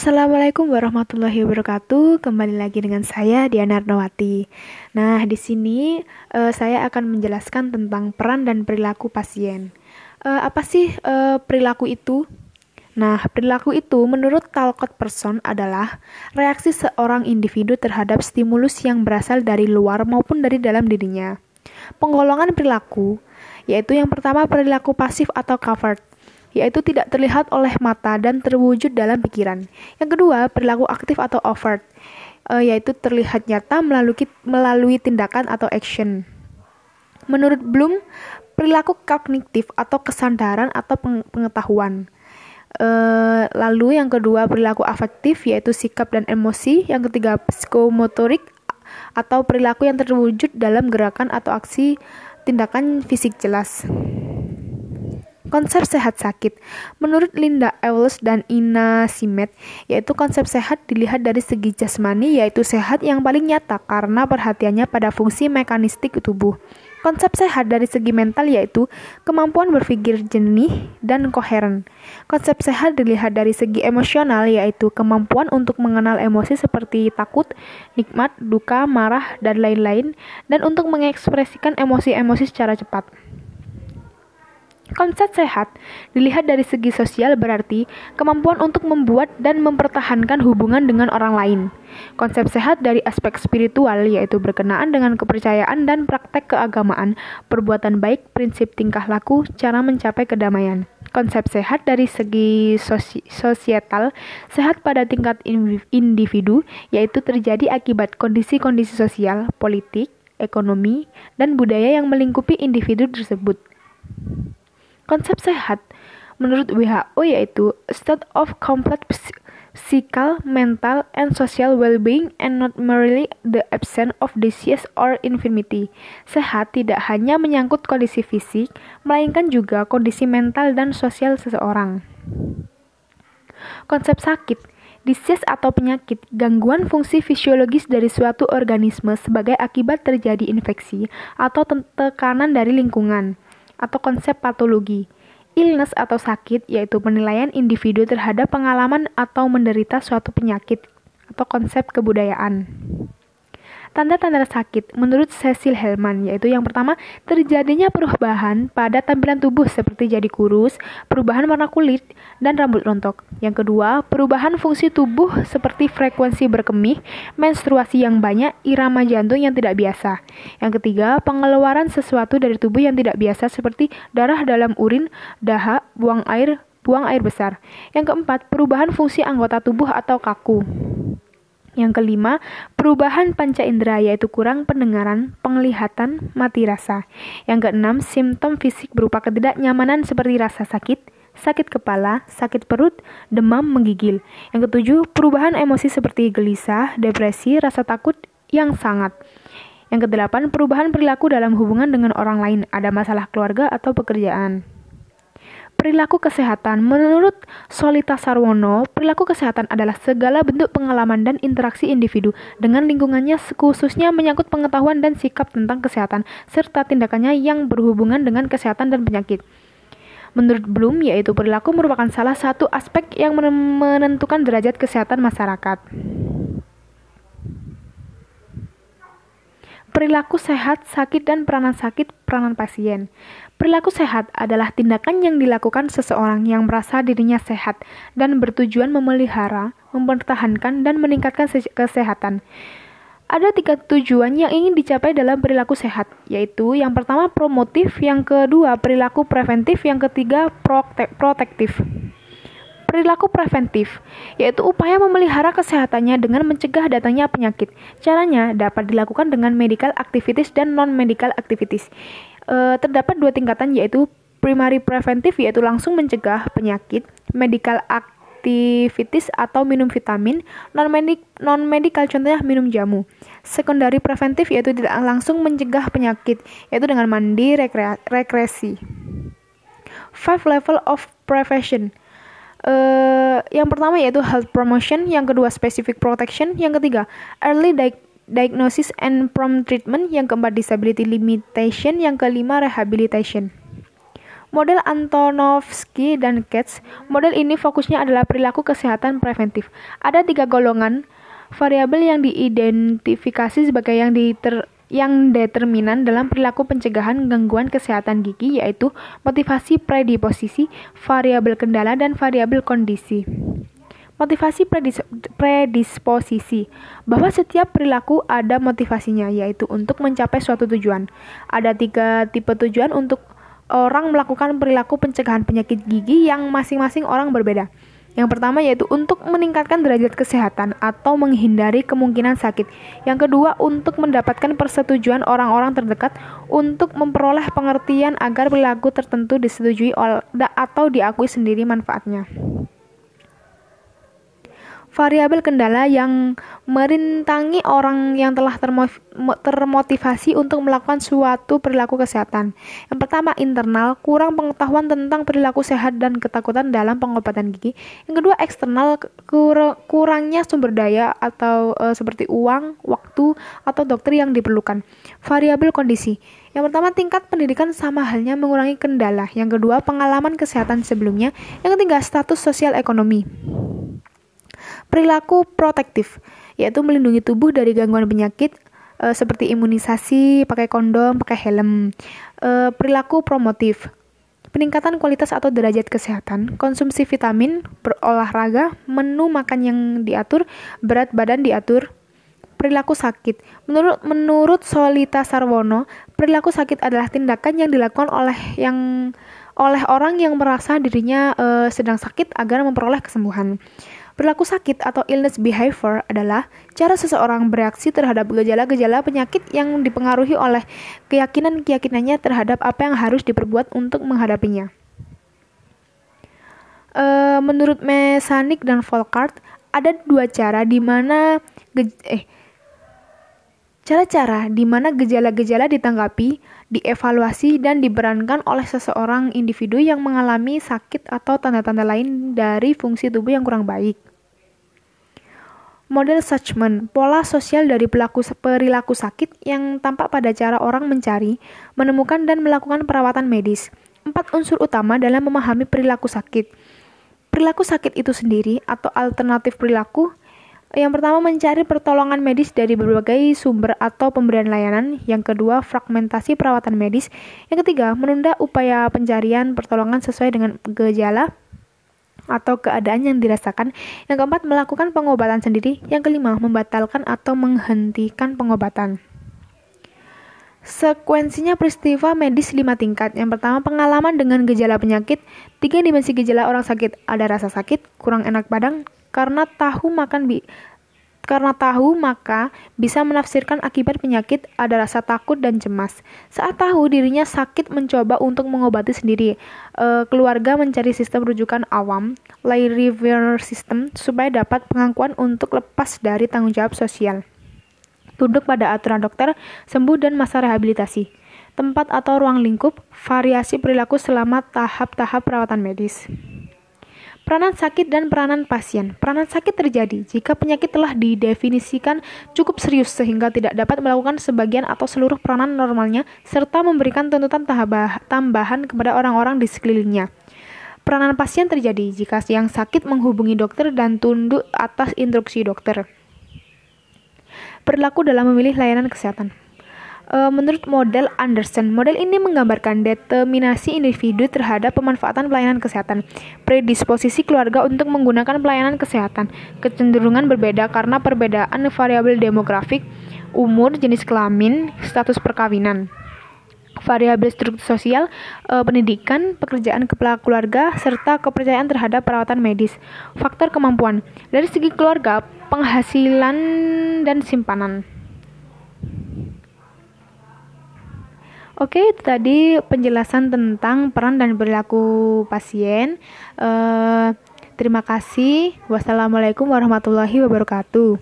Assalamualaikum warahmatullahi wabarakatuh. Kembali lagi dengan saya Diana Arnawati. Nah, di sini uh, saya akan menjelaskan tentang peran dan perilaku pasien. Uh, apa sih uh, perilaku itu? Nah, perilaku itu menurut Talcott Person adalah reaksi seorang individu terhadap stimulus yang berasal dari luar maupun dari dalam dirinya. Penggolongan perilaku yaitu yang pertama perilaku pasif atau covert yaitu tidak terlihat oleh mata dan terwujud dalam pikiran. Yang kedua, perilaku aktif atau overt, uh, yaitu terlihat nyata melalui melalui tindakan atau action. Menurut Bloom, perilaku kognitif atau kesadaran atau pengetahuan. Uh, lalu yang kedua perilaku afektif yaitu sikap dan emosi. Yang ketiga psikomotorik atau perilaku yang terwujud dalam gerakan atau aksi tindakan fisik jelas. Konsep sehat sakit. Menurut Linda Ewells dan Ina Simet, yaitu konsep sehat dilihat dari segi jasmani yaitu sehat yang paling nyata karena perhatiannya pada fungsi mekanistik tubuh. Konsep sehat dari segi mental yaitu kemampuan berpikir jernih dan koheren. Konsep sehat dilihat dari segi emosional yaitu kemampuan untuk mengenal emosi seperti takut, nikmat, duka, marah, dan lain-lain, dan untuk mengekspresikan emosi-emosi secara cepat. Konsep sehat dilihat dari segi sosial berarti kemampuan untuk membuat dan mempertahankan hubungan dengan orang lain. Konsep sehat dari aspek spiritual yaitu berkenaan dengan kepercayaan dan praktek keagamaan, perbuatan baik, prinsip tingkah laku, cara mencapai kedamaian. Konsep sehat dari segi sosi sosietal, sehat pada tingkat individu, yaitu terjadi akibat kondisi-kondisi sosial, politik, ekonomi, dan budaya yang melingkupi individu tersebut. Konsep sehat menurut WHO yaitu state of complete physical, mental, and social well-being and not merely the absence of disease or infirmity. Sehat tidak hanya menyangkut kondisi fisik, melainkan juga kondisi mental dan sosial seseorang. Konsep sakit Disease atau penyakit, gangguan fungsi fisiologis dari suatu organisme sebagai akibat terjadi infeksi atau tekanan dari lingkungan atau konsep patologi. Illness atau sakit yaitu penilaian individu terhadap pengalaman atau menderita suatu penyakit atau konsep kebudayaan. Tanda-tanda sakit menurut Cecil Hellman yaitu yang pertama terjadinya perubahan pada tampilan tubuh seperti jadi kurus, perubahan warna kulit, dan rambut rontok. Yang kedua, perubahan fungsi tubuh seperti frekuensi berkemih, menstruasi yang banyak, irama jantung yang tidak biasa. Yang ketiga, pengeluaran sesuatu dari tubuh yang tidak biasa seperti darah dalam urin, dahak, buang air, buang air besar. Yang keempat, perubahan fungsi anggota tubuh atau kaku. Yang kelima, perubahan panca indera yaitu kurang pendengaran, penglihatan, mati rasa. Yang keenam, simptom fisik berupa ketidaknyamanan seperti rasa sakit, sakit kepala, sakit perut, demam, menggigil. Yang ketujuh, perubahan emosi seperti gelisah, depresi, rasa takut yang sangat. Yang kedelapan, perubahan perilaku dalam hubungan dengan orang lain, ada masalah keluarga atau pekerjaan. Perilaku kesehatan Menurut Solita Sarwono, perilaku kesehatan adalah segala bentuk pengalaman dan interaksi individu dengan lingkungannya khususnya menyangkut pengetahuan dan sikap tentang kesehatan serta tindakannya yang berhubungan dengan kesehatan dan penyakit. Menurut Bloom, yaitu perilaku merupakan salah satu aspek yang menentukan derajat kesehatan masyarakat. Perilaku sehat, sakit, dan peranan sakit, peranan pasien. Perilaku sehat adalah tindakan yang dilakukan seseorang yang merasa dirinya sehat dan bertujuan memelihara, mempertahankan, dan meningkatkan kesehatan. Ada tiga tujuan yang ingin dicapai dalam perilaku sehat, yaitu yang pertama promotif, yang kedua perilaku preventif, yang ketiga protektif. Perilaku preventif yaitu upaya memelihara kesehatannya dengan mencegah datangnya penyakit. Caranya dapat dilakukan dengan medical activities dan non-medical activities uh, terdapat dua tingkatan yaitu primary preventif yaitu langsung mencegah penyakit, medical activities atau minum vitamin, non medical non contohnya minum jamu. Secondary preventif yaitu tidak langsung mencegah penyakit yaitu dengan mandi rekre rekresi. Five level of prevention. Uh, yang pertama yaitu health promotion, yang kedua specific protection, yang ketiga early diagnosis diagnosis and prompt treatment, yang keempat disability limitation, yang kelima rehabilitation. Model Antonovsky dan Katz, model ini fokusnya adalah perilaku kesehatan preventif. Ada tiga golongan variabel yang diidentifikasi sebagai yang diter yang determinan dalam perilaku pencegahan gangguan kesehatan gigi yaitu motivasi predisposisi, variabel kendala, dan variabel kondisi. Motivasi predisposisi bahwa setiap perilaku ada motivasinya yaitu untuk mencapai suatu tujuan. Ada tiga tipe tujuan untuk orang melakukan perilaku pencegahan penyakit gigi yang masing-masing orang berbeda. Yang pertama yaitu untuk meningkatkan derajat kesehatan atau menghindari kemungkinan sakit. Yang kedua untuk mendapatkan persetujuan orang-orang terdekat untuk memperoleh pengertian agar perilaku tertentu disetujui atau diakui sendiri manfaatnya variabel kendala yang merintangi orang yang telah termotivasi untuk melakukan suatu perilaku kesehatan. Yang pertama, internal, kurang pengetahuan tentang perilaku sehat dan ketakutan dalam pengobatan gigi. Yang kedua, eksternal, kur kurangnya sumber daya atau e, seperti uang, waktu, atau dokter yang diperlukan. Variabel kondisi. Yang pertama, tingkat pendidikan sama halnya mengurangi kendala. Yang kedua, pengalaman kesehatan sebelumnya. Yang ketiga, status sosial ekonomi. Perilaku protektif, yaitu melindungi tubuh dari gangguan penyakit e, seperti imunisasi, pakai kondom, pakai helm. E, perilaku promotif, peningkatan kualitas atau derajat kesehatan, konsumsi vitamin, berolahraga, menu makan yang diatur, berat badan diatur, perilaku sakit. Menurut menurut Solita Sarwono, perilaku sakit adalah tindakan yang dilakukan oleh yang oleh orang yang merasa dirinya e, sedang sakit agar memperoleh kesembuhan. Perilaku sakit atau illness behavior adalah cara seseorang bereaksi terhadap gejala-gejala penyakit yang dipengaruhi oleh keyakinan-keyakinannya terhadap apa yang harus diperbuat untuk menghadapinya. E, menurut Mesanik dan Volkart, ada dua cara di mana eh cara-cara di mana gejala-gejala ditanggapi, dievaluasi dan diberankan oleh seseorang individu yang mengalami sakit atau tanda-tanda lain dari fungsi tubuh yang kurang baik. Model Suchman, pola sosial dari pelaku perilaku sakit yang tampak pada cara orang mencari, menemukan dan melakukan perawatan medis. Empat unsur utama dalam memahami perilaku sakit. Perilaku sakit itu sendiri atau alternatif perilaku yang pertama mencari pertolongan medis dari berbagai sumber atau pemberian layanan. Yang kedua, fragmentasi perawatan medis. Yang ketiga, menunda upaya pencarian pertolongan sesuai dengan gejala atau keadaan yang dirasakan. Yang keempat, melakukan pengobatan sendiri. Yang kelima, membatalkan atau menghentikan pengobatan. Sekuensinya peristiwa medis lima tingkat. Yang pertama, pengalaman dengan gejala penyakit. Tiga dimensi gejala orang sakit. Ada rasa sakit, kurang enak badan, karena tahu makan bi karena tahu, maka bisa menafsirkan akibat penyakit ada rasa takut dan cemas. Saat tahu dirinya sakit mencoba untuk mengobati sendiri. E, keluarga mencari sistem rujukan awam, lay river system, supaya dapat pengakuan untuk lepas dari tanggung jawab sosial. Tunduk pada aturan dokter, sembuh dan masa rehabilitasi. Tempat atau ruang lingkup, variasi perilaku selama tahap-tahap perawatan medis. Peranan sakit dan peranan pasien. Peranan sakit terjadi jika penyakit telah didefinisikan cukup serius sehingga tidak dapat melakukan sebagian atau seluruh peranan normalnya serta memberikan tuntutan tambahan kepada orang-orang di sekelilingnya. Peranan pasien terjadi jika yang sakit menghubungi dokter dan tunduk atas instruksi dokter. Perilaku dalam memilih layanan kesehatan. Uh, menurut model Anderson, model ini menggambarkan determinasi individu terhadap pemanfaatan pelayanan kesehatan, predisposisi keluarga untuk menggunakan pelayanan kesehatan, kecenderungan berbeda karena perbedaan variabel demografik, umur, jenis kelamin, status perkawinan variabel struktur sosial, uh, pendidikan, pekerjaan kepala keluarga, serta kepercayaan terhadap perawatan medis. Faktor kemampuan dari segi keluarga, penghasilan dan simpanan. Oke, itu tadi penjelasan tentang peran dan perilaku pasien. Uh, terima kasih. Wassalamualaikum warahmatullahi wabarakatuh.